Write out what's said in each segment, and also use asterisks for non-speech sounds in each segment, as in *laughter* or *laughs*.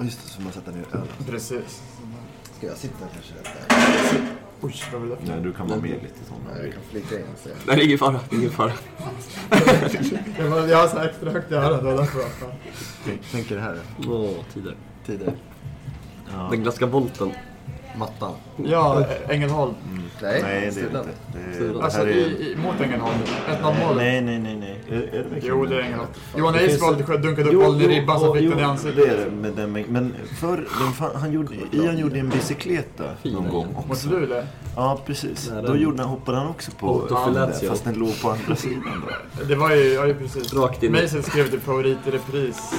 Just det, så man sätta ner ölen. Precis. Ska jag sitta kanske? Där? Oj, vad vill du? Nej, du kan vara med lite sån. Nej, jag kan flika in och säga. Nej, det är ingen fara. Det är ingen fara. *laughs* Jag har så här extra högt i örat, det var därför. Tänker det här Åh, tider. tider. Ja. Den glaska volten. Mattan. Ja, Ängelholm. Nej, Nej, det är inte. Det, det Alltså här är... i, i, mot Ängelholm. 1-0 målet. Nej, nej, nej. Är, är det verkligen Jo, det är Ängelholm. Johan Det Eisvold dunkade upp bollen i ribban så fick jo, den i det ansiktet. är det. Men, den, men förr, den, fan- han gjorde, Ian gjorde en bicykleta någon gång Mot också. Luleå. Ja, precis. Då gjorde han, hoppade han också på Otto den där, Fellatio. fast den låg på andra sidan. Då. Det var ju, ja, ju precis. Rakt in. Mason skrev typ favorit i repris.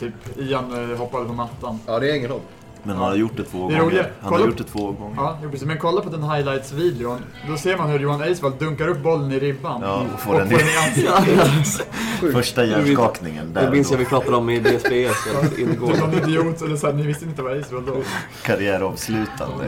Typ Ian eh, hoppade på mattan. Ja, det är Ängelholm. Men han har gjort det två Det gånger. Han har Kolla- gjort det två gånger. Ja, precis. Men kolla på den highlights-videon. Då ser man hur Johan Eisvold dunkar upp bollen i ribban. Ja, och får och den får i den i *laughs* ansiktet. första hjärnskakningen. Det minns jag vi pratade om i DSBS igår. *laughs* Det var någon idiot. Eller så här, ni visste inte vad Eisvold då. Karriäravslutande.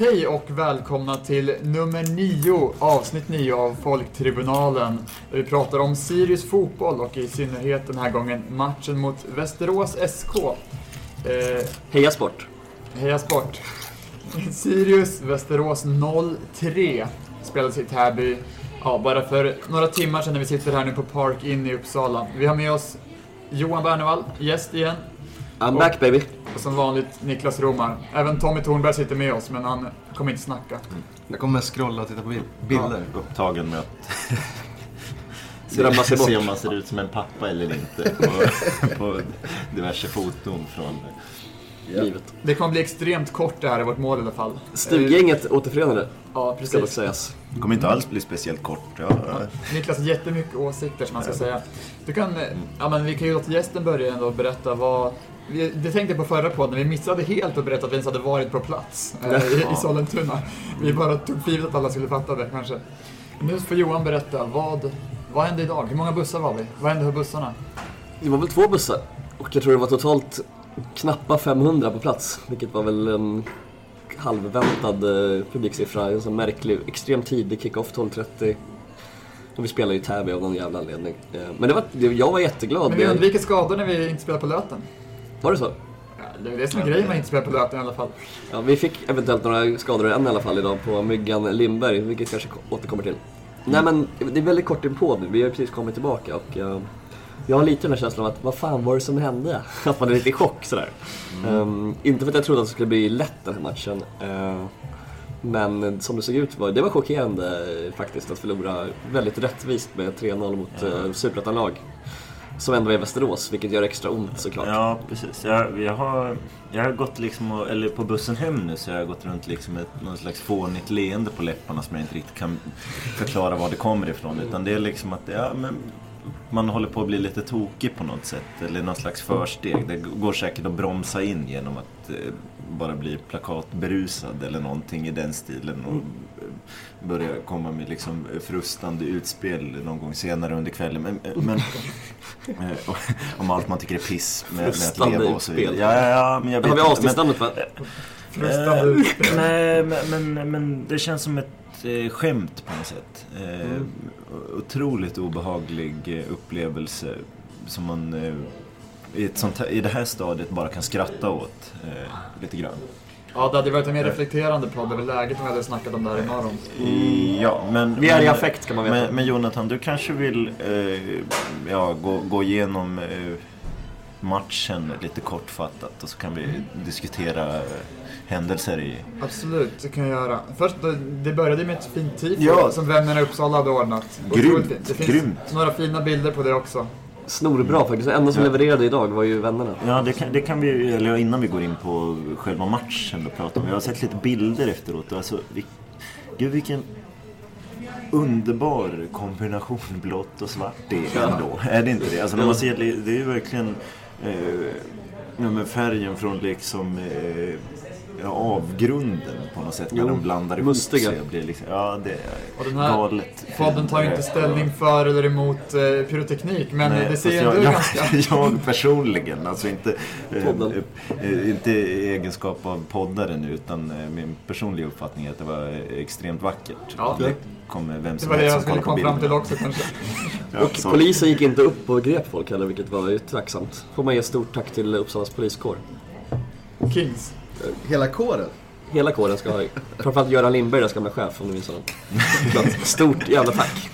Hej och välkomna till nummer 9, avsnitt 9 av Folktribunalen. Där vi pratar om Sirius fotboll och i synnerhet den här gången matchen mot Västerås SK. Eh, Heja sport. heja sport! Sirius Västerås 0-3 spelades i Täby. Ja, bara för några timmar sedan när vi sitter här nu på Park Inn i Uppsala. Vi har med oss Johan Bernevall, gäst igen. I'm back baby. Och som vanligt Niklas Romar. Även Tommy Thornberg sitter med oss, men han kommer inte snacka. Jag kommer mest scrolla och titta på bil- bilder. Upptagen med att *laughs* *laughs* bort. se om man ser ut som en pappa eller inte på, *laughs* på diverse foton från... Livet. Det kommer bli extremt kort det här är vårt mål i alla fall. Eh, Stuggänget återförenade, Ja, ska dock precis. sägas. Det kommer inte alls bli speciellt kort. Ja, Niklas har jättemycket åsikter som man ska säga. Du kan, ja men vi kan ju låta gästen börja ändå och berätta vad... vi- Det tänkte jag på förra podden, vi missade helt att berätta att vi ens hade varit på plats eh, i, i Sollentuna. Vi bara tog för givet att alla skulle fatta det kanske. Nu får Johan berätta, vad, vad hände idag? Hur många bussar var vi? Vad hände för bussarna? Det var väl två bussar. Och jag tror det var totalt knappa 500 på plats. Vilket var väl en halvväntad eh, publiksiffra. En sån märklig, extremt tidig kick-off 12.30. Och vi spelade i Täby av någon jävla anledning. Eh, Men det var, det, jag var jätteglad. Men vi undviker skador när vi inte spelar på Löten. Var det så? Ja, det är det som är grejen med att inte spela på Löten i alla fall. Ja, vi fick eventuellt några skador, en i alla fall idag, på Myggan Lindberg, vilket kanske ko- återkommer till. Nej men, det är väldigt kort inpå nu, vi har ju precis kommit tillbaka och eh, jag har lite den här känslan av att vad fan var det som hände? *laughs* Att man är lite i chock sådär. Ehm, inte för att jag trodde att det skulle bli lätt den här matchen. eh, men som det såg ut, var, det var chockerande eh, faktiskt att förlora väldigt rättvist med 3-0 mot uh, superettanlag. Som ändå är Västerås, vilket gör extra ont såklart. ja precis. Jag, jag, har, jag har gått liksom, och, eller på bussen hem nu så jag har gått runt liksom med någon slags fånigt leende på läpparna som jag inte riktigt kan förklara var det kommer ifrån. Utan det är liksom att ja, men, man håller på att bli lite tokig på något sätt. Eller någon slags försteg. Det går säkert att bromsa in genom att eh, bara bli plakatberusad eller någonting i den stilen. Och eh, börja komma med liksom frustande utspel någon gång senare under kvällen. Men, eh, men, *laughs* eh, om allt man tycker är piss med, med att leva och så vidare. Ja, ja, ja, men jag vet Har vi inte, men- avsnittsnamnet va? Frustande Eh, utspel. Nej, men, men, men det känns som ett eh, skämt på något sätt. Eh, Otroligt obehaglig eh, upplevelse som man eh, i, ett sånt här, i det här stadiet bara kan skratta åt eh, lite grann. Ja, det hade varit en mer reflekterande podd. Väl läget om vi hade snackat om det här imorgon. I, ja, men, Vi är i affekt, kan man veta. Men, men Jonathan, du kanske vill eh, ja, gå, gå igenom eh, matchen lite kortfattat och så kan vi diskutera eh, händelser i... Absolut, det kan jag göra. Först, det- det började med ett fint tifo Ja. som vännerna i Uppsala hade ordnat. Grymt. Det finns grymt. några fina bilder på det också. Snorbra faktiskt. Det enda som levererade idag var ju vännerna. Ja, det kan, det kan vi, eller innan vi går in på själva matchen och pratar om. Jag har sett lite bilder efteråt. Alltså, vi, gud vilken underbar kombination blått och svart det är ändå. Är det inte det? Alltså när man ser det, är ju verkligen eh, ja, färgen från liksom eh, ja, avgrunden på något sätt när de blandar ihop mustiga. sig. och blir liksom, ja, det är Och den här galet. Podden tar ju inte ställning för eller emot eh, pyroteknik, men Nej, det ser ändå jag, ganska... *laughs* jag personligen, alltså inte, eh, eh, inte i egenskap av poddare nu utan eh, min personliga uppfattning är att det var eh, extremt vackert. Ja. Det kommer vem Det som var det jag skulle komma fram till också kanske. *laughs* Ja, Och så- polisen gick inte upp och grep folk heller, vilket var ju tacksamt. Får man ge stort tack till Uppsalas poliskår. Kings. Hela kåren? Hela kåren ska ha, framförallt Göran Lindberg, deras gamla chef, om du minns honom. Stort jävla tack.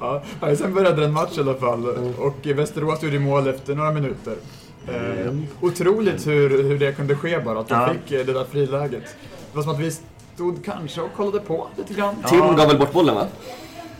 Ja, sen började en match i alla fall och Västerås gjorde mål efter några minuter. Eh, otroligt hur, hur det kunde ske bara, att de Ja. fick eh, det där friläget. Det var som att vi stod kanske och kollade på lite grann. Tim gav väl bort bollen va?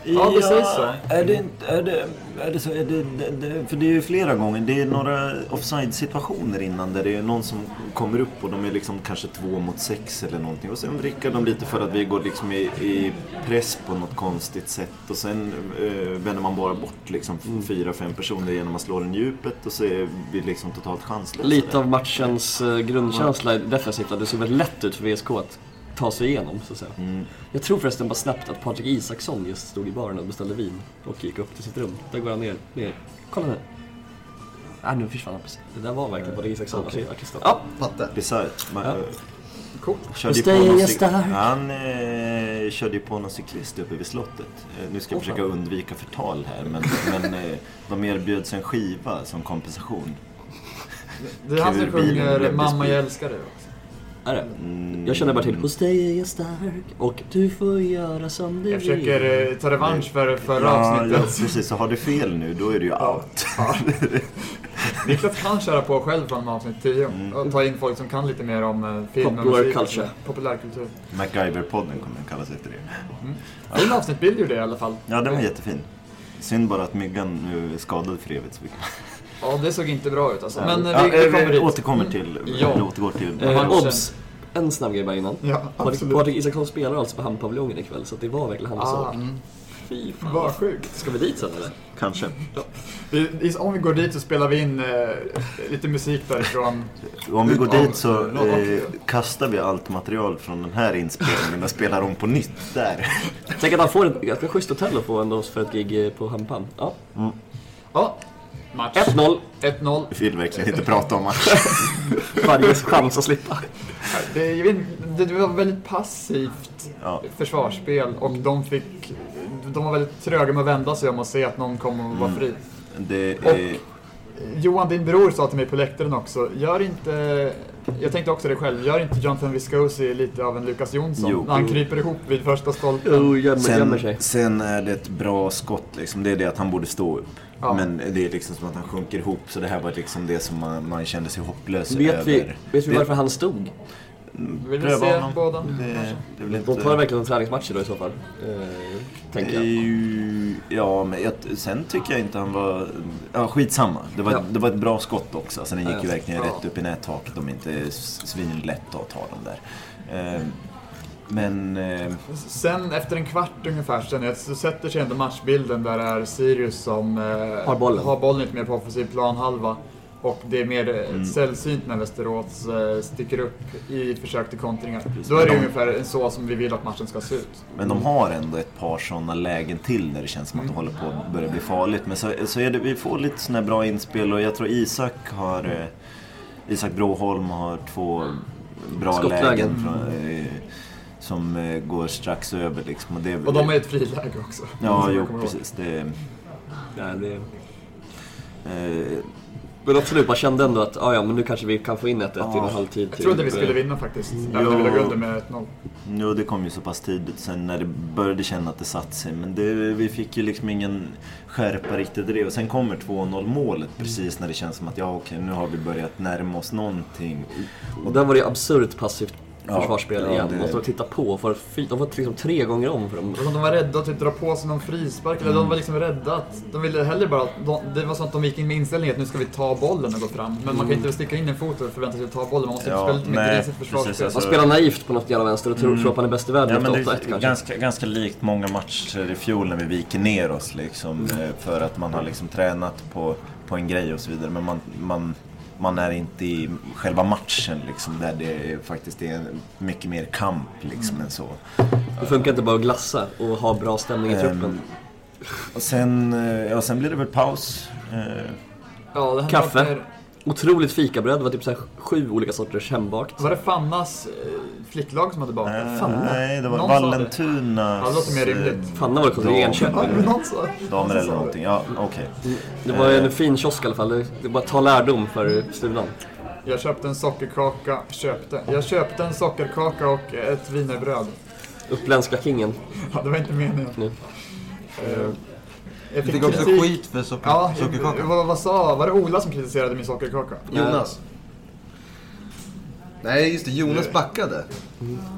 Ja, det sägs så. Är det, är det, är det så? Är det, det, det, för det är ju flera gånger. Det är några offside-situationer innan där det är någon som kommer upp och de är liksom kanske två mot sex eller någonting. Och sen vrickar de lite för att vi går liksom i, i press på något konstigt sätt. Och sen eh, vänder man bara bort liksom fyra, fem personer genom att slå den djupet och så är vi liksom totalt chanslösa. Lite av matchens eh, grundkänsla defensivt, att det såg väldigt lätt ut för VSK att ta sig igenom, så att säga. Mm. Jag tror förresten bara snabbt att Patrik Isaksson just stod i baren och beställde vin och gick upp till sitt rum. Där går han ner. ner. Kolla nu. Ah, nu försvann han. precis. Det där var verkligen Patrik Isaksson, Okej. artisten. Ja, Patte? Bisarrt. Ja. Coolt. Körde på någon. Han eh, körde ju på någon cyklist uppe vid slottet. Eh, nu ska jag Åh, försöka fan. undvika förtal här men, men eh, de erbjöds en skiva som kompensation. Det är han som sjunger 'Mamma jag älskar dig' också. Är det? Mm, Jag känner bara till Hos dig är jag stark och du får göra som du Jag vill. försöker eh, ta revansch för förra ja, ja, avsnittet. precis. Så har du fel nu, då är du ju out. Ja. *laughs* Niklas kan köra på själv från avsnitt 10 Mm. och ta in folk som kan lite mer om eh, film och Popular musik. och culture. så. Populärkultur. MacGyver-podden kommer den kallas efter det. Fin avsnittbild gjorde jag i alla fall. Ja, den var jättefin. Synd bara att myggan nu är skadad för evigt. så vi- Ja, det såg inte bra ut alltså. Men eh, Ja, vi, vi eh, kommer dit. återkommer till, Ja. vi återgår till Eh, matchen. obs! En snabb grej bara innan. Ja, Patrik, absolut. Patrik Isaksson spelar alltså på Hamnpaviljongen ikväll, så det var verkligen han vi Ah, såg. Fy fan. vad sjukt. Ska vi dit sen eller? Kanske. Vi, om vi går dit så spelar vi in eh, lite musik därifrån. Om vi går Ja, dit så ja, eh, kastar vi allt material från den här inspelningen och spelar om på nytt där. Tänk att han får ett ganska schysst hotell att få ändå för ett gig eh, på Hampan. Ja. Ja, match. 1-0. 1-0. Vi vill verkligen inte prata om match. *laughs* Varje chans att slippa. Det, det var väldigt passivt Ja. försvarsspel och de fick... De var väldigt tröga med att vända sig om och se att någon kom och var Mm. fri. Det Och är, Johan, din bror, sa till mig på läktaren också, gör inte... Jag tänkte också det själv, gör inte Jonathan Viscosi lite av en Lukas Jonsson? Jo. när han kryper ihop vid första stolpen. Oh, gömmer, gömmer sen, sig. sen är det ett bra skott liksom. Det är det att han borde stå upp. Ja. Men det är liksom som att han sjunker ihop. Så det här var liksom det som man, man kände sig hopplös Vet över. vi, vet vi Det- varför han stod? Vill du Pröva se honom. båda? Det, det väl De inte... tar verkligen en träningsmatch då i så fall. Eh, tänker jag. Eh, Ja, men jag, sen tycker jag inte han var... Ja, skitsamma. Det var, Ja. det var ett bra skott också. Sen den gick ju Ja. verkligen Ja. rätt upp i nättaket. De är inte svinlätt att ta dem där. Eh, Men... eh, Sen efter en kvart ungefär sen, så sätter sig ändå matchbilden där det är Sirius som eh, Har bollen. har bollen lite mer på offensiv planhalva. Och det är mer eh, Mm. sällsynt när Västerås eh, sticker upp i försök till kontringar. Då är det de- ungefär så som vi vill att matchen ska se ut. Men de har ändå ett par sådana lägen till när det känns som att de håller på att börja bli farligt. Men så, så är det, vi får lite sådana här bra inspel och jag tror Isak har... Eh, Isak Broholm har två bra Skottlägen. lägen från, eh, som går strax över liksom. Och, det, Och de är ett friläge också. Ja, jo precis. Det, Ja, det... eh, Men absolut, man kände ändå att ah, ja, men nu kanske vi kan få in ett 1 Ja. innan halvtid. Jag trodde vi skulle vinna faktiskt. Även om vi låg under med 1-0. Jo, det kom ju så pass tidigt sen när det började känna att det satt sig. Men det, vi fick ju liksom ingen skärpa riktigt i det. Och sen kommer 2-0 målet precis när det känns som att ja, okej, nu har vi börjat närma oss någonting. Och där var det absurt passivt Ja, försvarsspel ja, igen. det- Man står och tittar på. För de var liksom tre gånger om för dem. De var rädda att typ dra på sig någon frispark, eller de var liksom rädda att... De ville hellre bara... De, det var så att de gick in med inställningen att nu ska vi ta bollen och gå fram. Men man kan inte sticka in en fot och förvänta sig att ta bollen, man måste Ja, spela lite mer grisigt försvarsspel. alltså- Man spelar naivt på något jävla vänster och tror, tror att man är bäst i världen Ja, men det 8-1 är kanske. ganska, ganska likt många matcher i fjol när vi viker ner oss liksom. eh, För att man har liksom tränat på, på en grej och så vidare. Men man, man, man är inte i själva matchen liksom, där det faktiskt är mycket mer kamp liksom än så. Det funkar inte bara att glassa och ha bra stämning i truppen. Ehm, och sen, eh, ja, sen blir det väl paus. Eh, Ja, Kaffe. Otroligt fikabröd, det var typ så här sju olika sorters hembakt. Var det Fannas eh, flicklag som hade bakat? eh, Fanna? nej, det var Någon sa det. Låter mer rimligt. eh, Fanna var det dam- Enköping. Damer eller någonting, ja okej. Det var en fin kiosk i alla fall, det att ta lärdom för stulan. Jag köpte en sockerkaka, köpte. Jag köpte en sockerkaka och ett wienerbröd. Uppländska kingen. Ja, det var inte meningen. Nu. Eh, Jag Du fick också skit för socker, Ja, sockerkaka. vad, vad sa, var det Ola som kritiserade min sockerkaka? Jonas. Nej, just det. Jonas backade.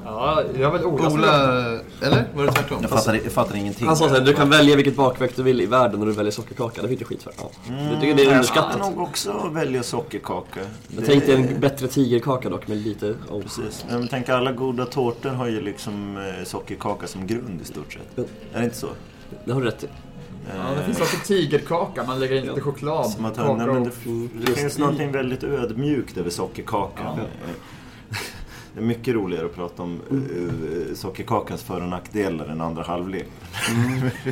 Ja, jag var Ola, Ola... Eller? Var det tvärtom? Jag fattar, jag fattar ingenting. Han sa såhär, du kan välja vilket bakverk du vill i världen och du väljer sockerkaka. Det fick du skit för. Ja. Jag tycker det är Jag underskattat. hade nog också välja sockerkaka. Jag tänkte en bättre tigerkaka dock med lite... Oh. Precis. Men tänk alla goda tårtor har ju liksom eh, sockerkaka som grund i stort sett. Ja. Är det inte så? Det har du rätt i. Ja, det finns också tigerkaka, man lägger in lite choklad. Som att, nej, men och- det, det finns någonting väldigt ödmjukt över sockerkakan. Eh, Det är mycket roligare att prata om uh, sockerkakans för och nackdelar än andra halvlek.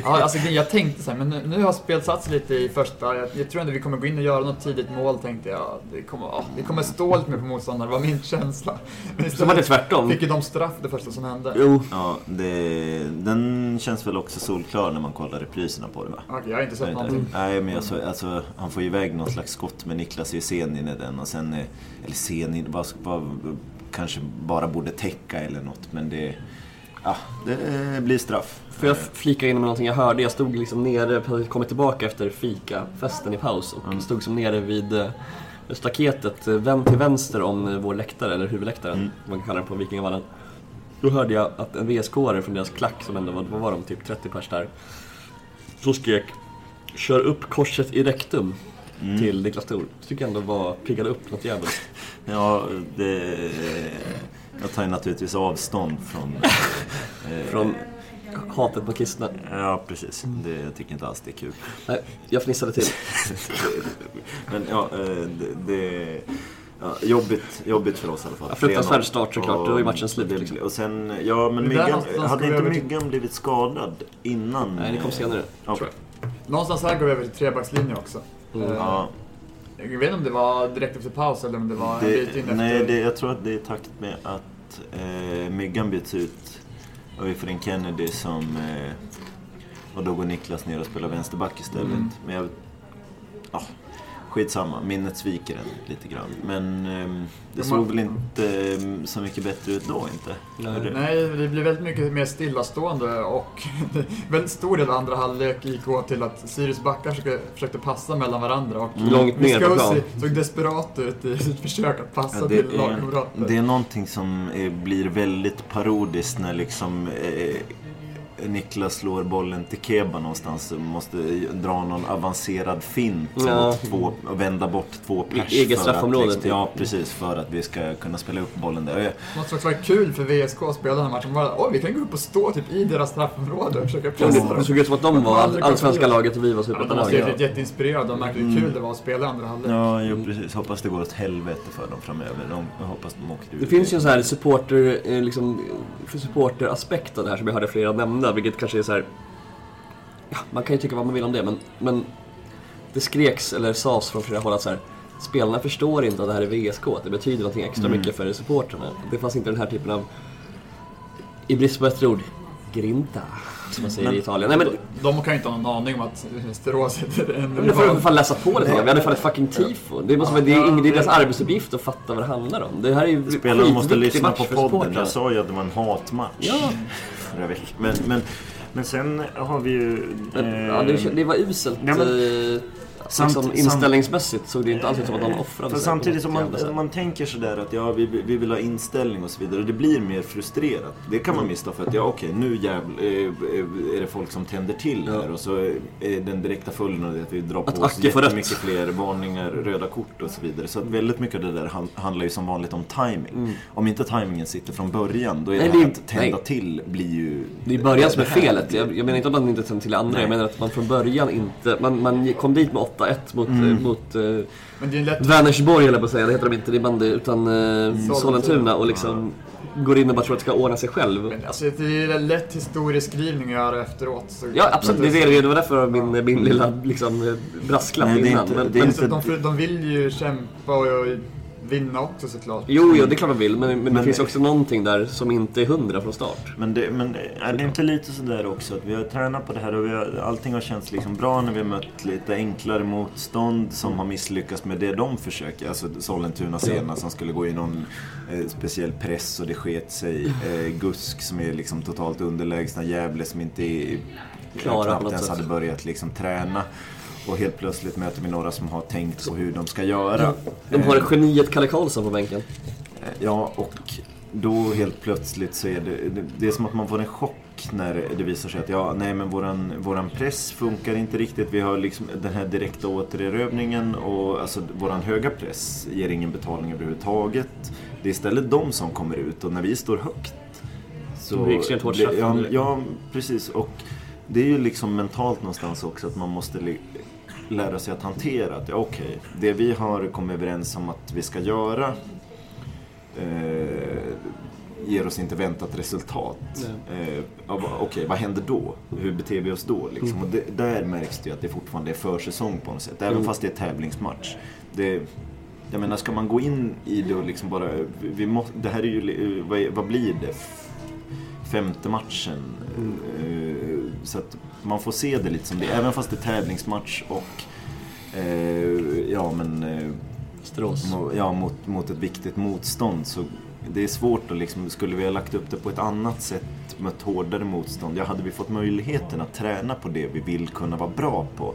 Ja, alltså jag tänkte så här, men nu, nu har spelet satt sig lite i första. Jag, jag tror ändå vi kommer gå in och göra något tidigt mål, tänkte jag. Det kommer, ja, vi kommer stå lite mer på motståndare, var min känsla. Men Så var det tvärtom. fick ju de straff det första som hände. Jo, Ja, det, den känns väl också solklar när man kollar repriserna på det va? Okej, jag har inte sett det inte? någonting. Nej, men jag så, alltså, han får ju iväg någon slags skott med Niklas Jesenin i den och sen, eh, eller Senin, vad, vad, kanske bara borde täcka eller något, men det, ja, det blir straff. får jag flika in med någonting jag hörde? Jag stod liksom nere, hade kommit tillbaka efter fikafesten i paus och stod som nere vid eh, staketet, eh, vänd till vänster om eh, vår läktare, eller huvudläktaren, Mm. man kallar det på Vikingavallen. Då hörde jag att en VSK-are från deras klack, som ändå var, vad var de, typ 30 pers där, så skrek Kör upp korset i rektum till Niklas Thor. Det tycker jag ändå var, piggade upp något jävligt. *laughs* Ja, det, jag tar ju naturligtvis avstånd från... *laughs* eh, Från hatet på kristna. Ja, precis. Det, jag tycker inte alls det är kul. Nej, jag fnissade till. *laughs* Men ja, eh, det... det Ja, jobbigt, jobbigt för oss i alla fall. Ja, fruktansvärd 3-0. start såklart. Då är matchen slut, det- liksom. Och sen, ja men Myggan, hade inte Myggan blivit skadad innan? Nej, det kom senare. Ja. Tror Någonstans här går vi över till trebackslinje också. Mm. Ja, Jag vet inte om det var direkt efter paus eller om det var en bit in det, efter. nej, det, jag tror att det är i takt med att eh, Myggan byts ut och vi får in Kennedy som... Eh, och då går Niklas ner och spelar vänsterback istället. Mm. Men jag... Ja, skitsamma, minnet sviker en lite grann. Men ehm, det Ja, såg man- väl inte ehm, så mycket bättre ut då inte? Nej. Nej, det blir väldigt mycket mer stillastående och *laughs* väldigt stor del av andra halvlek gick åt till att Sirius backar försökte, försökte passa mellan varandra och Långt ner på plan. Såg desperat ut i sitt *laughs* försök att passa Ja, till lagkamrater. det är någonting som eh, blir väldigt parodiskt när liksom eh, Niklas slår bollen till Keba någonstans och måste dra någon avancerad fint Ja. och, två, och vända bort två pers. eget för straffområde, Att, liksom, typ. ja, precis. För att vi ska kunna spela upp bollen där. Och Det måste också vara kul för VSK att spela den här matchen. Bara, Oj, vi kan gå upp och stå typ i deras straffområde och försöka Ja, pressa Det dem. såg ut som att de var all- allsvenska laget och vi var Ja, de superettalaget. blivit jätteinspirerade. De märkte hur kul det var att spela andra halvlek. Ja, jo, precis. Hoppas det går åt helvete för dem framöver. De, jag hoppas de åker ur. Det finns ju en sån här supporter, eh, liksom, för supporteraspekt av det här som jag hörde flera nämna, vilket kanske är så här. Ja, man kan ju tycka vad man vill om det, men, men det skreks eller sades från flera håll att så här, spelarna förstår inte att det här är VSK, att det betyder någonting extra Mm. mycket för supportrarna. Det fanns inte den här typen av, i brist på bättre ord, grinta, som man säger i Italien. Nej, men, De kan ju inte ha någon aning om att Västerås heter en men det får de fan läsa på lite. Vi hade fan ett fucking tifo. Det, måste vara, det, är ingen, det är deras arbetsuppgift att fatta vad det handlar om. Det här är ju Spelarna måste lyssna på podden. Jag sa ju att det var en hatmatch. Ja. Förra veckan. Men, men, men sen har vi ju... Men, ja, det, var uselt. Ja, men- eh, Samt- liksom, inställningsmässigt såg det inte alls ut som att de offrade För sig samtidigt som man, jävla man tänker sådär att ja, vi, vi vill ha inställning och så vidare. Det blir mer frustrerat. Det kan man missta för att ja, okej, nu jävl, eh, är det folk som tänder till här. Och så är den direkta följden av det att vi drar på oss jättemycket fler varningar, röda kort och så vidare. Så att väldigt mycket av det där han- handlar ju som vanligt om timing. Om inte timingen sitter från början, då är Nej, det det- att tända nej. till blir ju... Det är början som är felet. Jag, jag menar inte att man inte tänder till andra, Nej. jag menar att man från början inte... Man, man kom dit med 8-1 mot, Mm. eh, mot eh, Men det är en lätt... Vänersborg eller på att säga, det heter de inte, det är bandy, utan eh, Sollentuna. Och liksom går in och bara tror att det ska ordna sig själv. Men alltså, det är en lätt historieskrivning att göra efteråt. Så Ja absolut, det, är det, det var därför min, min lilla liksom, brasklapp Nej, det är innan. inte- men, men, inte- de, de vill ju kämpa och, och vinna också såklart. jo, jo, det är klart de vill, men, men, det finns också någonting där som inte är hundra från start. Men, det, men är det inte lite sådär också att vi har tränat på det här och vi har, allting har känts liksom bra när vi har mött lite enklare motstånd som har misslyckats med det de försöker. Alltså Sollentuna senast som skulle gå i någon eh, speciell press och det sket sig. Eh, Gusk som är liksom totalt underlägsna. Gävle som inte är, Klara knappt ens sätt. hade börjat liksom träna. Och helt plötsligt möter vi några som har tänkt på hur de ska göra. De har Eh, geniet Kalle Karlsson på bänken. Eh, Ja, och då helt plötsligt så är det, det, det är som att man får en chock när det visar sig att ja, nej men våran, våran press funkar inte riktigt. Vi har liksom den här direkta återerövringen och alltså våran höga press ger ingen betalning överhuvudtaget. Det är istället de som kommer ut och när vi står högt så... De blir extremt hårt det- ja, ja, precis. Och det är ju liksom mentalt någonstans också att man måste lära sig att hantera att ja, okej, det vi har kommit överens om att vi ska göra eh, ger oss inte väntat resultat. Eh, Okej, vad händer då? Hur beter vi oss då? Liksom? Mm. Och det, där märks det ju att det fortfarande är försäsong på något sätt. Även Mm. fast det är tävlingsmatch. Det, jag menar, ska man gå in i det och liksom bara... Vi må, det här är ju... li- Vad, vad blir det? Femte matchen. Mm. Eh, så att man får se det lite som det. Även fast det är tävlingsmatch och... Eh, ja, men... Eh, Strås. Ja, mot, mot ett viktigt motstånd. Så det är svårt att liksom, skulle vi ha lagt upp det på ett annat sätt, mött hårdare motstånd, ja, hade vi fått möjligheten att träna på det vi vill kunna vara bra på.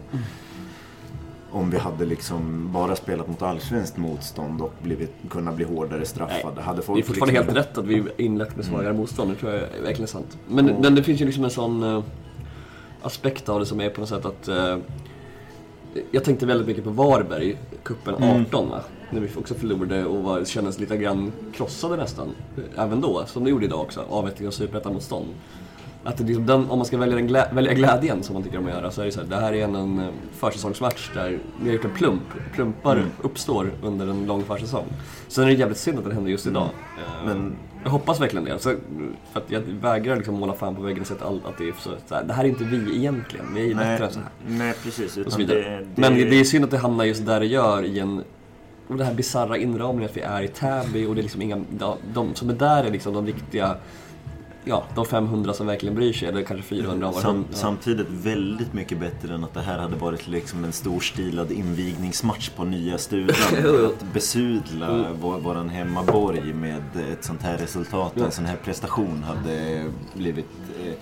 Om vi hade liksom bara spelat mot allsvenskt motstånd och blivit, kunnat bli hårdare straffade. Hade Det folk är fortfarande liksom, helt rätt att vi inlett med svagare motstånd, det tror jag är verkligen sant. Men, men det finns ju liksom en sån eh, aspekt av det som är på något sätt att eh, jag tänkte väldigt mycket på Varberg, kuppen 18 va? När vi också förlorade och var, kändes lite grann krossade nästan. Även då, som det gjorde idag också, avveckling av superettan-motstånd. Att det liksom den, om man ska välja, den glä, välja glädjen som man tycker om att göra så är det så här, det här är en, en eh, försäsongsmatch där vi har gjort en plump. Plumpar uppstår under en lång försäsong. Sen är det jävligt synd att den händer just idag. Eh, Men jag hoppas verkligen det. Så, för jag vägrar liksom måla fan på väggen och säga att, att det är så, så här, det här är inte vi egentligen. Vi är nej, bättre än så här. nej, precis. Utan det, det, Men det är synd att det hamnar just där det gör i en... Och det här bisarra inramningen att vi är i Täby och det är liksom inga... ja, De som är där är liksom de riktiga... Ja, de 500 som verkligen bryr sig, eller kanske 400 av var Sam, ja. Samtidigt väldigt mycket bättre än att det här hade varit liksom en storstilad invigningsmatch på nya *laughs* jo. att besudla vår, våran hemmaborg med ett sånt här resultat, Ja. en sån här prestation hade blivit eh,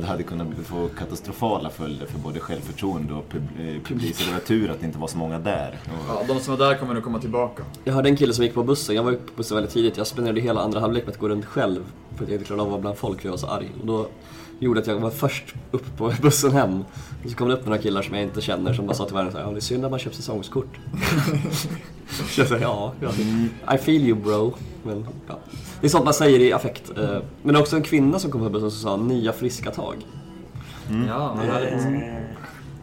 det hade kunnat få katastrofala följder för både självförtroende och pub, eh, publik. Så det var tur att det inte var så många där. Ja, de som var där kommer nu komma tillbaka. Jag hörde en kille som gick på bussen, jag var uppe på bussen väldigt tidigt. Jag spenderade hela andra halvlek med att gå runt själv. För att jag inte klarade av att vara bland folk för jag var så arg. Och då gjorde att jag var först upp på *laughs* bussen hem. Och så kom det upp några killar som jag inte känner som bara sa till varandra såhär, ja det är synd att man köper säsongskort. *laughs* så jag sa, ja, ja, I feel you bro. Men, ja. Det är sånt man säger i affekt. Eh, Men det är också en kvinna som kom på bussen som sa, nya friska tag. Ja, det härligt. är-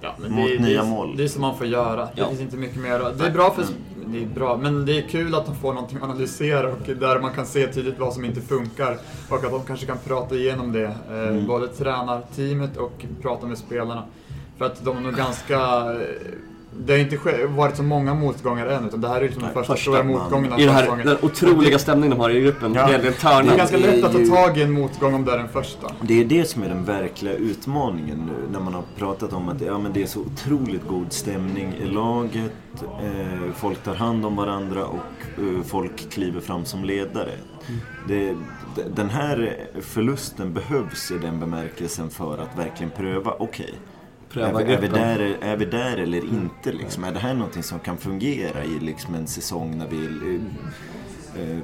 Ja, men Mot det, är- nya det, är- mål. Det är som man får göra. Det Ja. finns inte mycket mer att- Det är bra för... Det är bra, men det är kul att de får någonting att analysera och där man kan se tydligt vad som inte funkar. Och att de kanske kan prata igenom det. Eh, Både tränarteamet och prata med spelarna. För att de är nog ganska... Det har inte varit så många motgångar än, utan det här är liksom den första, första, stora motgången I den här den otroliga stämningen de har i gruppen. Ja. Det är Det är ganska det lätt att ta tag i en motgång om det är den första. Det är det som är den verkliga utmaningen nu när man har pratat om att ja, men det är så otroligt god stämning i laget. Eh, folk tar hand om varandra och eh, folk kliver fram som ledare. Det, d- den här förlusten behövs i den bemärkelsen för att verkligen pröva, okej. Pröva är, vi, är, vi där, är vi där eller inte? Liksom? Är det här någonting som kan fungera i liksom en säsong när vi eh, eh,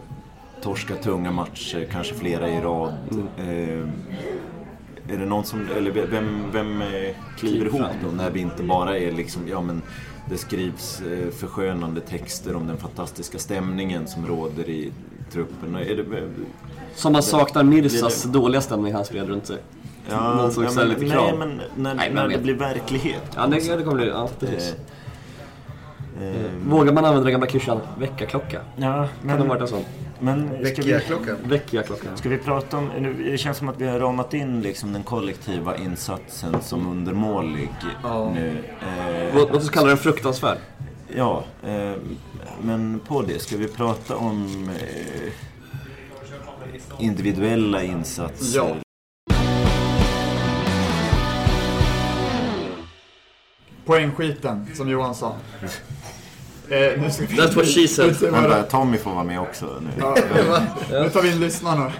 torskar tunga matcher, kanske flera i rad? Eh, är det någon som, eller vem, vem eh, kliver ihop då när vi inte bara är liksom, ja men det skrivs eh, förskönande texter om den fantastiska stämningen som råder i truppen. Är det, Som man saknar Mirsas dåliga stämning han spred runt sig. Ja, Någon som ja, ställer men, lite nej, krav. men när, Nej, men när det blir verklighet. Ja, det, det kommer bli... Ja, precis. Eh, Eh, Vågar man använda den gamla klyschan väckarklocka? ja, Kan det ha men, varit en sån? men ska, vi, Veckiaklockan. Väckarklocka. ska vi prata om... Nu, det känns som att vi har ramat in liksom den kollektiva insatsen som undermålig Ja. nu. Eh, låt oss kalla den fruktansvärd. Ja, eh, men på det ska vi prata om eh, individuella insatser. Ja. Poängskiten, som Johan sa. Eh, nu ska vi... That's what she said. Nu ska vi Vänta, Tommy får vara med också nu. *laughs* Ja, nu tar vi in lyssnarna.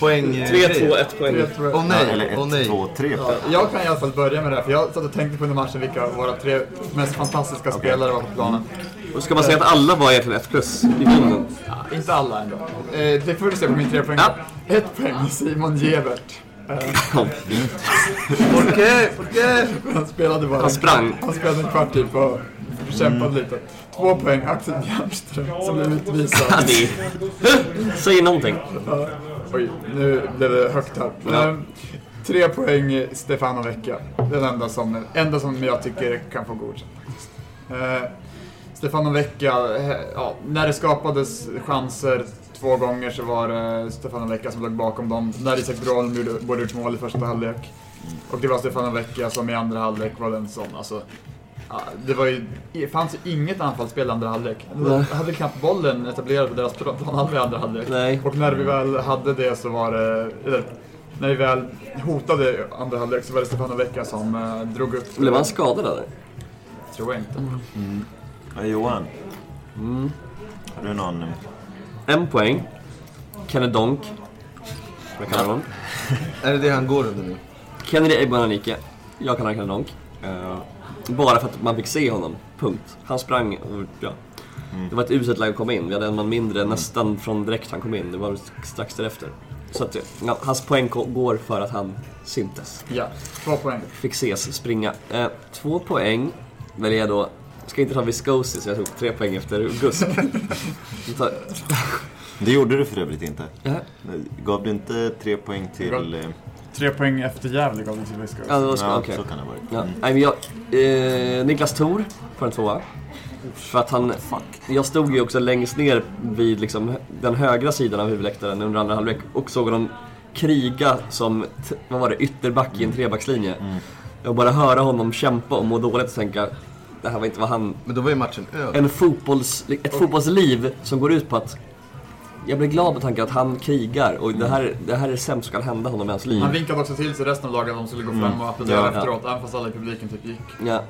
Poäng... eh, 3, tre. 2, 1 poäng. Åh Ja, nej, eller åh 1, nej. 2, 3. Ja, jag kan i alla fall börja med det här, för jag satt och tänkte på under matchen vilka våra tre mest fantastiska spelare var på planen. Och ska man säga att alla var egentligen 1 plus i grunden? Ja, inte alla ändå. Eh, det får du se på min tre poäng. Ja. Ett poäng, Simon Gevert. ¿Por qué? han spelade bara... Han sprang. Han spelade en kvart typ och kämpade lite. Två poäng, Axel Bjärnström, som blev utvisad. *laughs* Säg någonting. Ja. Oj, nu blev det högt här. Ja. Eh, Tre poäng, Stefano Vecchia. Den enda som, enda som jag tycker kan få godkänt. Eh, Stefano Vecchia, eh, ja, när det skapades chanser två gånger så var det Stefano Vecchia som låg bakom dem. När Isak gjorde- borde gjort mål i första halvlek. Och det var Stefano Vecchia som i andra halvlek var den som, alltså, det var ju, det fanns ju inget anfallsspel i andra halvlek. De hade knappt bollen etablerad på deras planhalva i andra halvlek. Nej. Och när vi väl hade det så var det, eller, när vi väl hotade andra halvlek så var det Stefano Vecchia som eh, drog upp. Blev han skadad eller? Tror jag inte. Ja, Johan, Mm. har du någon... En poäng. Kenneth Donk. Vad kallar honom? Är det det han går under nu? Kennedy Ebonanike. Jag kallar honom Kenneth Donk. Eh, bara för att man fick se honom. Punkt. Han sprang och ja. Det var ett uselt läge att komma in. Vi hade en man mindre nästan från direkt han kom in. Det var strax därefter. Så att, ja, hans poäng ko- går för att han syntes. Ja, två poäng. Fick ses springa. Eh, två poäng väljer jag då. Ska inte ta Viscosi så jag tog tre poäng efter Gusk. Jag Det gjorde du för övrigt inte. Ja. Gav du inte tre poäng till... eh, Tre poäng efter Gävle gav det till Viscous. Ja, det var så, Ja, okej. så kan det ha varit. Ja. Mm. Nej, men jag, eh, Niklas Thor får en tvåa. För att han, jag stod ju också längst ner vid liksom, den högra sidan av huvudläktaren under andra halvlek och såg honom kriga som, t- vad var det, ytterback i en trebackslinje. Och bara höra honom kämpa och må dåligt och tänka, det här var inte vad han... Men då var ju matchen över. En fotbolls, ett fotbollsliv som går ut på att jag blir glad med tanken att han krigar och det här, det här är det sämsta som kan hända honom i hans liv. Han vinkade också till sig resten av laget att de skulle gå fram och applådera Ja. efteråt, även fast alla i publiken typ gick. Ja.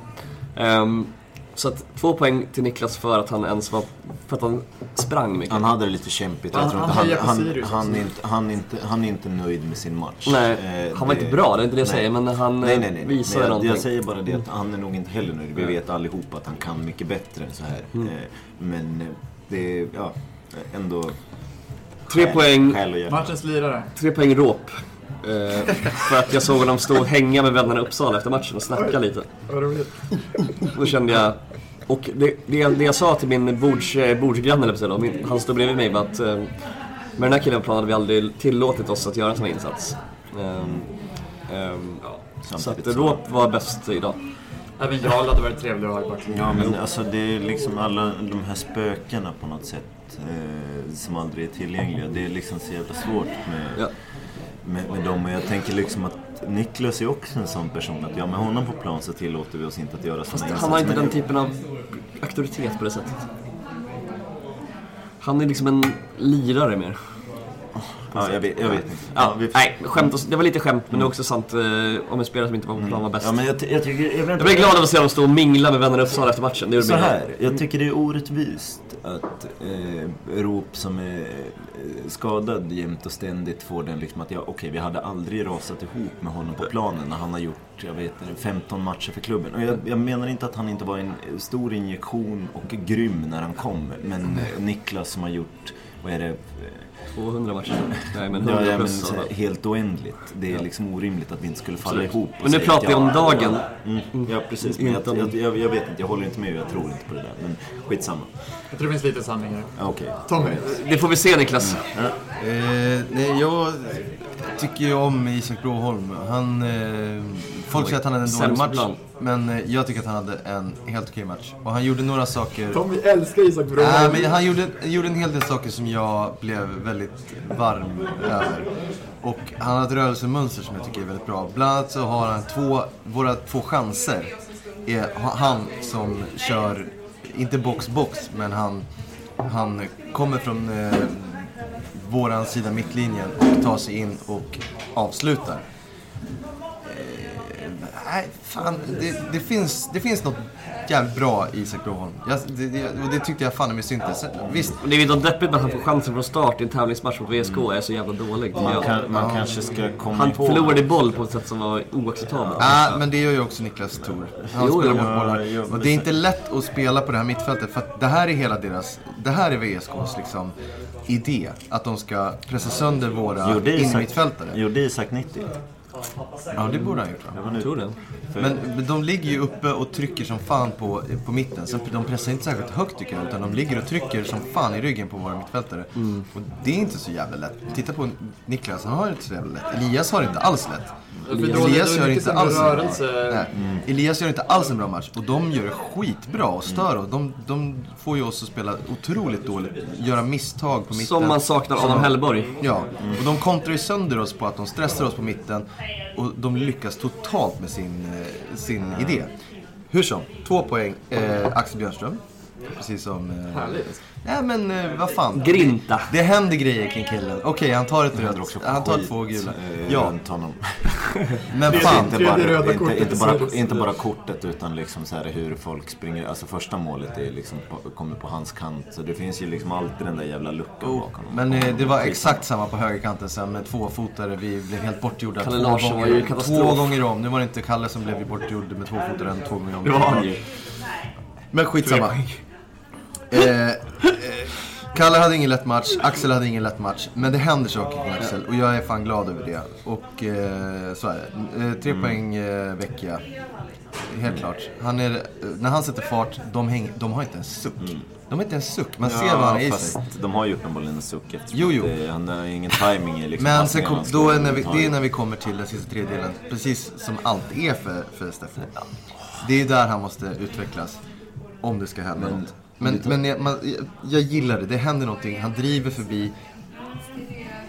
Ehm, så att två poäng till Niklas för att han ens var, för att han sprang mycket. Han hade det lite kämpigt. Jag Han- tror han han, han, han, är inte, han, är inte, han är inte nöjd med sin match. Nej, Eh, han var inte bra, det är inte det jag nej. säger, men han nej, nej, nej. visade Men jag, någonting. jag säger bara det att han är nog inte heller nöjd. Vi vet allihopa att han kan mycket bättre än så här. Mm. Eh, Men det är, ja, ändå... Tre poäng. Matchens lirare. Tre poäng råp. Eh, för att jag såg honom stå och hänga med vännerna i Uppsala efter matchen och snacka lite. Då kände jag... Och det, det, det jag sa till min bords, eh, bordsgranne, eller min, han stod bredvid mig, var att eh, med den här killen på planen hade vi aldrig tillåtit oss att göra en sån här insats. Ehm, ehm, så att råp var bäst idag. Även Jarl hade varit trevlig att ha i backen. Ja men alltså det är liksom alla de här spökena på något sätt eh, som aldrig är tillgängliga. Det är liksom så jävla svårt med, Ja. Med, med dem. Och jag tänker liksom att Niklas är också en sån person att ja med honom på plan så tillåter vi oss inte att göra Fast såna han har inte den typen av auktoritet på det sättet. Han är liksom en lirare mer. Ja, jag vet, jag vet inte. Ja, vi, nej, skämt, ås- det var lite skämt men det är också sant eh, om en spelare som inte var på plan var bäst. ja, men jag, jag tycker... Jag, Jag blev glad av att se dem stå och mingla med vännerna i Uppsala efter matchen. Det Så här, jag tycker det är orättvist att eh, Rop som är eh, skadad jämt och ständigt får den liksom att ja, okej, vi hade aldrig rasat ihop med honom på planen när han har gjort, jag vet 15 matcher för klubben. Och jag, jag menar inte att han inte var en stor injektion och grym när han kom, men eh, Niklas som har gjort, vad är det, eh, 200 matcher. Nej men ja, 100 ja, men, plus. här, alltså. helt oändligt. Det är liksom orimligt att vi inte skulle falla Absolut. ihop. Men nu pratar vi om ja, dagen. Mm, ja, precis. Men jag, jag, jag, jag vet inte, jag håller inte med jag tror inte på det där. Men skitsamma. Jag tror det finns lite sanning här. Ja, Okej. Tommy. Det får vi se Niklas. Eh, nej, jag tycker ju om Isak Broholm. Han, eh, folk säger att han hade en dålig Sämst match. Men eh, jag tycker att han hade en helt okej match. Och han gjorde några saker... Tommy älskar Isak Broholm. Nej, men han gjorde, gjorde en hel del saker som jag blev väldigt varm över. Och han har ett rörelsemönster som jag tycker är väldigt bra. Bland annat så har han två, våra två chanser. Är han som kör, inte box-box, men han, han kommer från eh, våran sida mittlinjen och tar sig in och avslutar. Nej, fan. Det, det, finns, det finns något jävligt bra i Isak Broholm. Jag, det, det, och det tyckte jag fan i mig syntes. Visst, Och det är ju deppigt när han får chansen från start i en tävlingsmatch mot VSK och är så jävla dålig. Man, kan, man kanske ska komma Han ihåg... förlorade boll på ett sätt som var oacceptabelt. Ja, men det gör ju också Niklas Thor. Han Jo, spelar jo. bort bollar. Och men det är inte lätt att spela på det här mittfältet för att det här är hela deras, det här är VSKs liksom idé. Att de ska pressa sönder våra innermittfältare. gjorde Isak 90? Ja, det borde han gjort va? Nu. Tror det. Men de ligger ju uppe och trycker som fan på, på mitten. Så de pressar inte särskilt högt tycker jag. Utan de ligger och trycker som fan i ryggen på våra mittfältare. Och det är inte så jävla lätt. Titta på Niklas, han har det inte så jävla lätt. Elias har det inte alls lätt. Elias gör inte alls en bra. Nej. Elias gör inte alls en bra match. Och de gör det skitbra och stör oss. De, de får ju oss att spela otroligt dåligt. Göra misstag på mitten. Som man saknar Adam Hellborg. Ja, och de kontrar sönder oss på att de stressar oss på mitten och de lyckas totalt med sin, eh, sin idé. Hur som, två poäng. Eh, Axel Björnström. Precis som... Eh, Härligt. Nej men eh, vad fan. Grinta. Det händer grejer kring killen. Okej, han tar ett rött. också Han tar två gula. eh, Ja, runt honom. *laughs* men fan. Inte Tredje bara, inte, kortet inte, bara, inte bara kortet utan liksom så här hur folk springer. Alltså första målet är liksom på, kommer på hans kant. Så det finns ju liksom alltid den där jävla luckan bakom. Men eh, det var exakt samma på högerkanten sen med tvåfotare. Vi blev helt bortgjorda Kalle två Larsson var gånger. ju katastrof. Två gånger om. Nu var det inte Kalle som blev bortgjord med tvåfotaren två gånger om. Det var han ju. Men skitsamma. Eh, eh, Kalle hade ingen lätt match, Axel hade ingen lätt match. Men det händer saker kring Axel och jag är fan glad över det. Och eh, så är det. Eh, tre poäng eh, Vecchia. Helt klart. Han är, eh, när han sätter fart, de, häng, de har inte en suck. De har inte en suck. Man ser vad han är i sig. de har ju uppenbarligen en suck eftersom Jo, jo. Det, han har ingen timing i liksom Men sen kom, då är när vi, det är när vi kommer till den sista tredjedelen. Precis som allt är för, för Steffen. Det är där han måste utvecklas. Om det ska hända något. Men, men jag, man, jag, jag gillar det. Det händer någonting. Han driver förbi.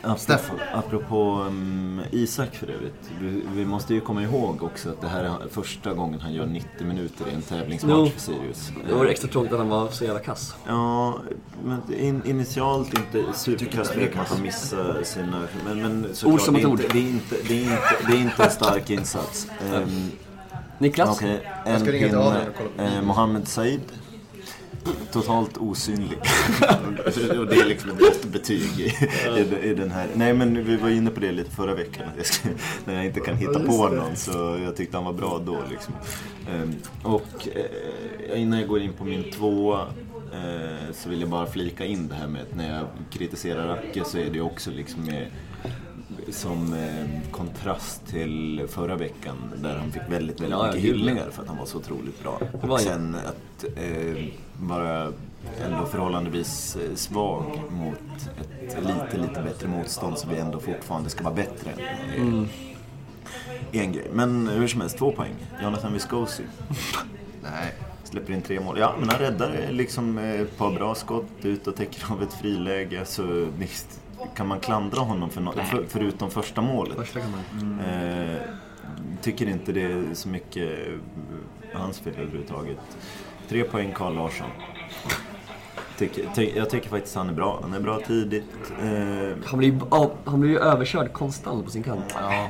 Apropå, Stefan. apropå um, Isak för övrigt. Vi, vi måste ju komma ihåg också att det här är första gången han gör 90 minuter i en tävlingsmatch Jo. för Sirius. Det var extra tråkigt att han var så jävla kass. Ja, men in, initialt inte superkastligt att han missar sina... Men, men Ord som det, är ett inte, ord. det, är inte, det, är inte, det är inte en stark insats. Um, Niklas? Okej, en ska ringa till pinne. Adrian och kolla på Eh, Mohammed Said. Totalt osynlig. *laughs* och det är liksom ett gott betyg i, i, i den här. Nej men vi var inne på det lite förra veckan. Jag ska, när jag inte kan hitta på någon så jag tyckte han var bra då liksom. Ehm, och eh, innan jag går in på min tvåa eh, så vill jag bara flika in det här med att när jag kritiserar Racke så är det också liksom med som eh, kontrast till förra veckan där han fick väldigt, väldigt Ja, mycket hyllningar för att han var så otroligt bra. Och sen att eh, vara ändå förhållandevis eh, svag mot ett lite, lite bättre motstånd som vi ändå fortfarande ska vara bättre än. Mm. Eh, En grej. Men hur som helst, två poäng. Jonathan Viscosi. *laughs* Nej. Släpper in tre mål. Ja, men han räddar liksom ett par bra skott ut och täcker av ett friläge. Så visst, kan man klandra honom för något, för, förutom första målet? Första kan man. Eh, tycker inte det är så mycket eh, hans fel överhuvudtaget. Tre poäng Carl Larsson. Tycker, ty, jag tycker faktiskt han är bra. Han är bra tidigt. Eh, Han blir, ja, han blir ju överkörd konstant på sin kant. Ja.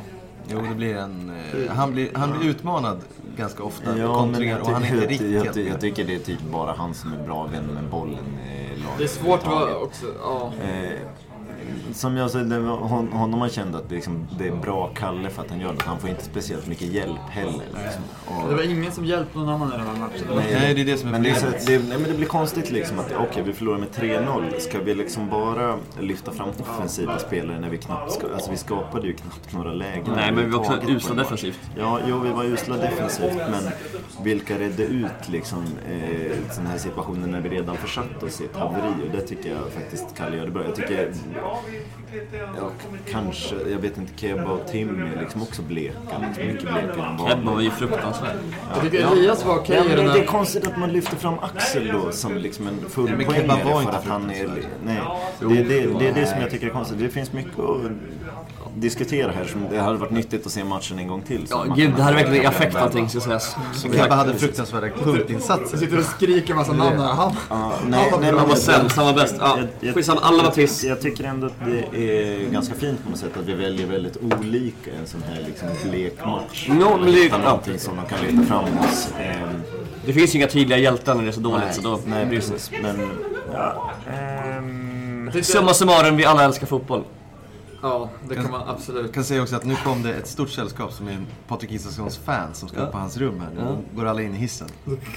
Jo, det blir en... Eh, han, blir, han blir utmanad ganska ofta. ja, kontringar, jag, och han är inte jag, riktigt jag, helt jag, med. tycker det är typ bara han som är bra vän med bollen i laget. Det är svårt att vara också, ja. Eh, som jag sa, det var, hon, honom har känt att det, liksom, det är bra Kalle för att han gör det. Han får inte speciellt mycket hjälp heller. Liksom. Och- Det var ingen som hjälpte någon annan i den här matchen. Det var- Nej, det är det som är men det, är så, det, nej, men det blir konstigt liksom att okej, vi förlorar med 3-0. Ska vi liksom bara lyfta fram offensiva spelare när vi knappt ska, alltså vi skapade ju knappt några lägen. Nej, men vi var också usla defensivt. Ja, jo, vi var usla defensivt, men vilka redde ut liksom eh, sådana här situationer när vi redan försatt oss i ett haveri och det tycker jag faktiskt Kalle gör det bra. Jag tycker, ja, kanske, jag vet inte, Keba och Timmy är liksom också bleka. Liksom mycket blekare än Kebba var ju fruktansvärd. Jag tycker Elias var okej Ja, det är konstigt att man lyfter fram Axel då som liksom en full poängare Kebba var för inte att han är... fruktansvärd. Nej, det, det, det är det som jag tycker är konstigt. Det finns mycket att diskutera här. Som det hade varit nyttigt att se matchen en gång till. Ja, man gud, det här är verkligen i affekt allting ska sägas. Kebba hade fruktansvärda Jag punktinsatser. sitter och skriker massa namn här. Han, Han nej, var nej, Han var jag- sämst, han var bäst. Ja, Jag- jag- skitsamma, alla var triss. Jag tycker ändå att det är ganska fint på något sätt att vi väljer väldigt olika en sån här liksom blek match. Hitta ja. någonting som de kan lyfta fram oss. Ehm, Det finns ju inga tydliga hjältar när det är så dåligt. Så då nej, precis. Men, ja, ehm, jag Summa summarum, vi alla älskar fotboll. Ja, det kan man absolut. Jag kan säga också att nu kom det ett stort sällskap som är Patrik Isakssons fans som ska upp på hans rum här. Nu går alla in i hissen.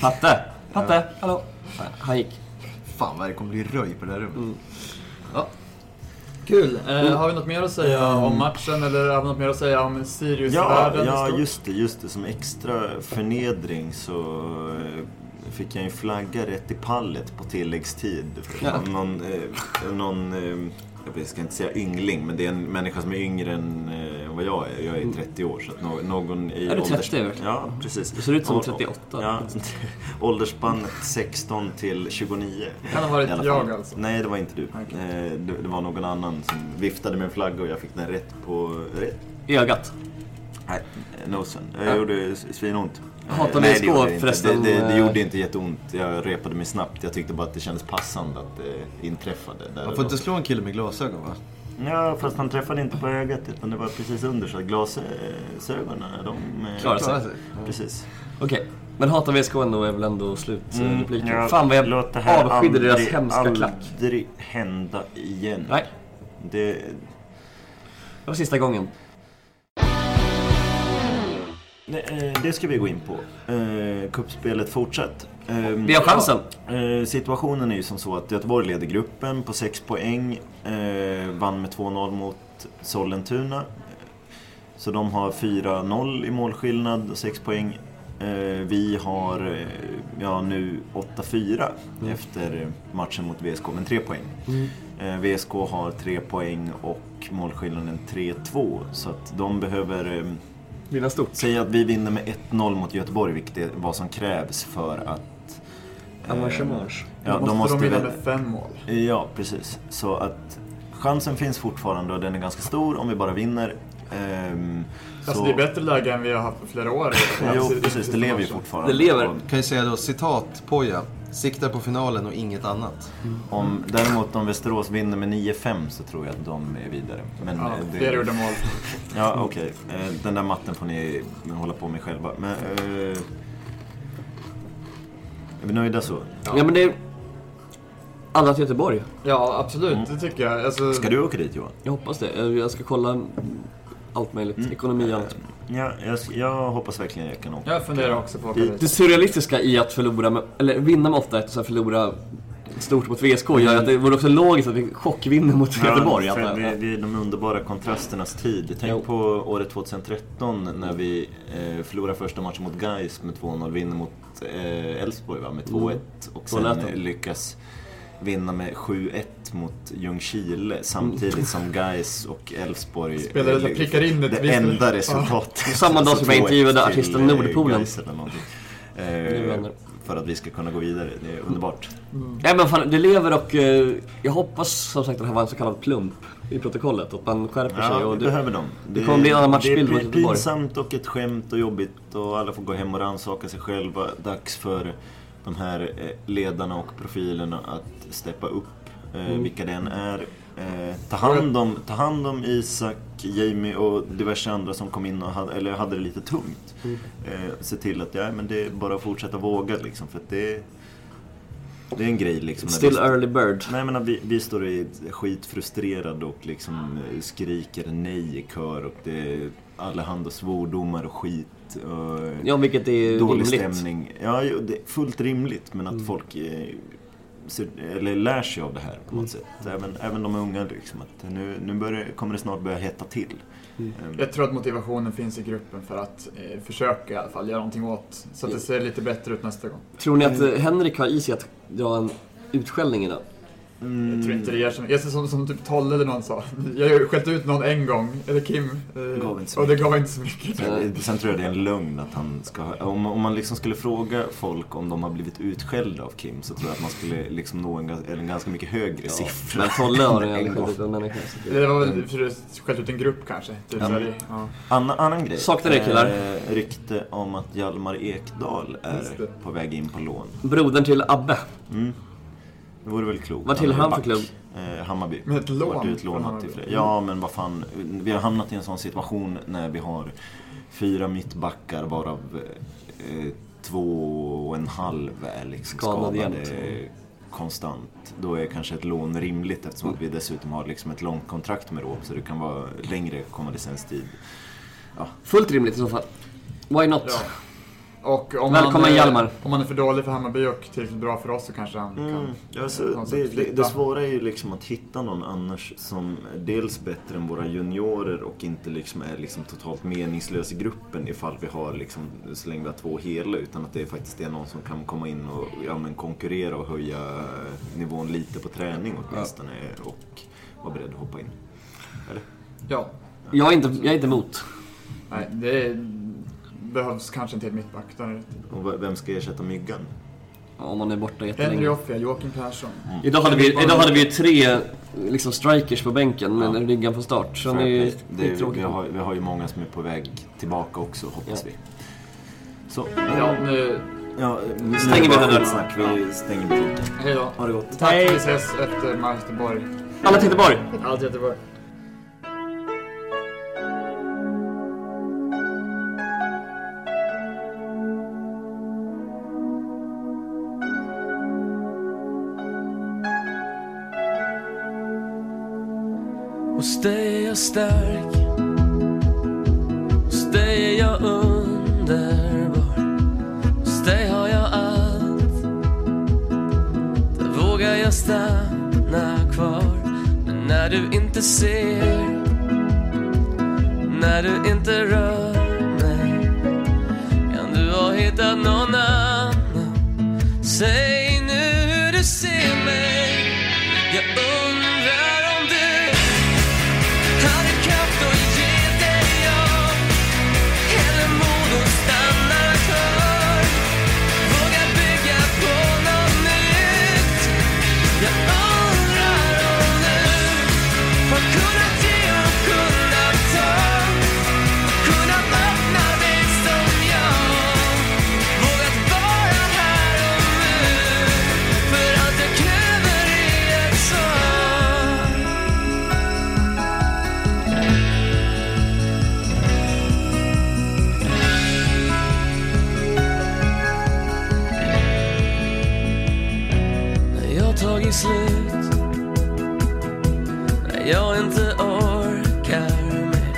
Patte! Patte, hallå? Nej, Han gick. Fan vad det kommer bli röj på det här rummet. Kul. Eh, har vi något mer att säga om matchen eller har vi något mer att säga om ja, Sirius-världen i ja, stort? just det, just det. Som extra förnedring så eh, fick jag en flagga rätt i pallet på tilläggstid. Ja. Någon, eh, någon eh, jag ska inte säga yngling, men det är en människa som är yngre än eh, vad jag är. Jag är 30 år. Så att nå- någon i Är du 30 ålders- verkligen? Ja, precis. Du ser ut som Och- 38. Ja, *laughs* åldersspannet 16 till 29. Kan ha varit jag alltså. Nej, det var inte du. Okej. Eh, Det, det var någon annan som viftade med en flagga och jag fick den rätt på... Rätt? Ögat. Nej, nosen. Jag gjorde svinont. Hatar det inte. förresten, Det, det, det gjorde inte jätteont. Jag repade mig snabbt. Jag tyckte bara att det kändes passande att det inträffade. Där Man får inte slå en kille med glasögon va? Ja, fast han träffade inte på ögat utan det var precis under så att glasögonen, de... eh, Klarar sig. Precis. Okej. Men hata VSK ändå är väl ändå slutrepliken. ja, Fan vad jag låt det här avskydde deras aldrig- hemska klack. aldrig hända igen. Nej, Det, det var sista gången. Det, eh, det ska vi gå in på. Eh, Kuppspelet fortsatt. Eh, Vi har chansen. Situationen är ju som så att Göteborg leder gruppen på 6 poäng. Vann med 2-0 mot Sollentuna. Så de har 4-0 i målskillnad och 6 poäng. Vi har ja, nu 8-4 efter matchen mot VSK, men 3 poäng. Eh, VSK har 3 poäng och målskillnaden 3-2. Så att de behöver eh, Vinna stort. säga att vi vinner med 1-0 mot Göteborg, vilket är vad som krävs för att... eh, Avancemang. Ja, då måste, de vinna med fem mål. Ja, precis. Så att chansen finns fortfarande och den är ganska stor om vi bara vinner. Ehm, Alltså så- det är bättre läge än vi har haft på flera år. *laughs* Jo, precis. Det lever ju fortfarande. Det lever. Kan jag säga då, citat Poja. Siktar på finalen och inget annat. Om, däremot om Västerås vinner med 9-5 så tror jag att de är vidare. Men, Ja, eh, det- gjorda mål. Ja, okej. Eh, Den där matten får ni hålla på med själva. Men, eh, är vi nöjda så? Ja men det är... Alla till Göteborg. Ja, absolut. Det tycker jag. Alltså, Ska du åka dit Johan? Jag hoppas det. Jag- ska kolla allt möjligt. Ekonomi och allt. Ja, jag, jag hoppas verkligen jag kan åka. Jag funderar också på att åka Det- dit. Det surrealistiska i att förlora med, eller vinna med 8-1 och sen förlora stort mot VSK gör att det vore också logiskt att vi chockvinner mot Göteborg. Ja, för vi, vi är de underbara kontrasternas tid. Tänk Jo. på året 2013 när vi eh, förlorar första matchen mot Gais med 2-0, vinner mot eh, Elfsborg va, med 2-1 och sen lyckas vinna med 7-1 mot Ljungskile samtidigt som Gais och Elfsborg Spelare som prickar in det visst- enda resultatet. Samma dag som jag 2-1 intervjuade artisten Nordpolen. Eh, för att vi ska kunna gå vidare. Det är underbart. Nej men fan, det lever och eh, jag hoppas som sagt att det här var en så kallad plump i protokollet. Att man skärper sig. Ja, Och vi det, behöver dem. det kommer bli en annan matchbild Det mot är Göteborg. pinsamt och ett skämt och jobbigt och alla får gå hem och rannsaka sig själva. Dags för de här eh, ledarna och profilerna att steppa upp, Mm. vilka det än är. Eh, ta, hand om, ta hand om Isak, Jamie och diverse andra som kom in och hade, eller hade det lite tungt. Mm. Eh, se till att ja, men det är bara att fortsätta våga liksom, för det, det är en grej liksom. Still vi- early bird. Nej men vi, vi står i skitfrustrerade och liksom eh, skriker nej i kör och det är allehanda svordomar och skit. Och Ja, vilket är dålig rimligt. stämning. Ja, det är fullt rimligt men att folk eh, ser, eller lär sig av det här på något sätt. Även, även de unga liksom. Att nu nu börjar, kommer det snart börja hetta till. Ehm, Jag tror att motivationen finns i gruppen för att eh, försöka i alla fall göra någonting åt så att det ser lite bättre ut nästa gång. Tror ni att eh, Henrik har i sig att dra en utskällning idag? Jag tror inte det ger så mycket. Jag ser som, som typ Tolle eller någon sa. Jag har skällt ut någon en gång, eller Kim. eh, och det gav inte så mycket. Sen, sen tror jag det är en lögn att han ska ha, om, om man liksom skulle fråga folk om de har blivit utskällda av Kim så tror jag att man skulle liksom nå en, en ganska mycket högre siffra. Men Tolle har *laughs* gång. skällt ut en människa. det- var väl för att skällt ut en grupp kanske. Typ, Ja, ja. Anna, annan grej. Saknar det, killar. Eh, rykte om att Hjalmar Ekdal är på väg in på lån. Brodern till Abbe. Mm. Det vore väl klokt. Vad tillhör han för klubb? Eh, Hammarby. Med ett lån Vart utlånat till Frej- Ja, men vad fan. Vi har hamnat i en sån situation när vi har fyra mittbackar varav eh, två och en halv är liksom Skadad skadade jämt. konstant. Då är kanske ett lån rimligt eftersom att vi dessutom har liksom ett långt kontrakt med Råp så det kan vara längre konvalescenstid. Fullt rimligt i så fall. Why not? Ja. Och om Välkommen, man, är- Hjalmar. Om man är för dålig för Hammarby och tillräckligt bra för oss så kanske han Mm. kan... Alltså, det, det, det svåra är ju liksom att hitta någon annars som är dels bättre än våra juniorer och inte liksom är liksom totalt meningslös i gruppen ifall vi har liksom, så länge vi har två hela utan att det faktiskt är någon som kan komma in och ja, men konkurrera och höja nivån lite på träning åtminstone och vara beredd att hoppa in. Eller? Ja. Jag är inte, jag är inte emot. Nej, det behövs kanske en till mittback. Där. Och vem ska ersätta Myggan? Om man är borta Henry jättelänge. Offia, Joakim Persson. Idag hade, vi, idag hade vi tre liksom, strikers på bänken med Ja. ryggan från start. Så det är det, är- vi, har, vi har ju många som är på väg tillbaka också hoppas Ja. vi. Så, Ja, nu... ja, nu Stänger vi den där. skitsnack. Vi stänger butiken. Hej då. Ha det gott. Tack, vi ses efter match Göteborg. Alla till Göteborg! Allt Göteborg. Hos dig är jag stark. Hos dig är jag underbar. Hos dig har jag allt. Där vågar jag stanna kvar. Men när du inte ser När du inte rör mig Kan du ha hittat någon annan? Säg jag inte orkar mer.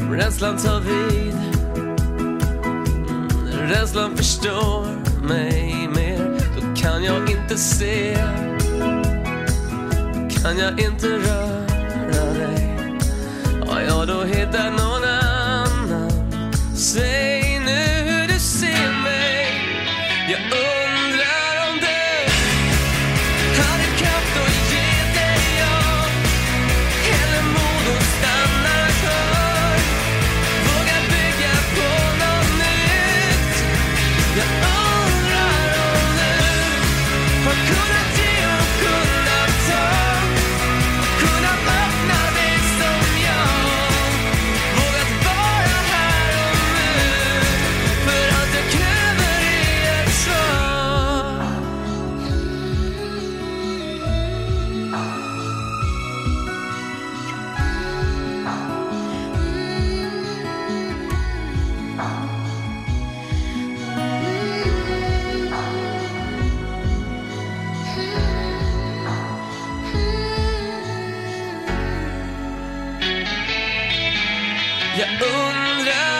Om rädslan tar vid. Mm, rädslan förstår mig mer. Då kan jag inte se. Kan jag inte röra dig? Har jag då hittar någon annan Säg Jag undrar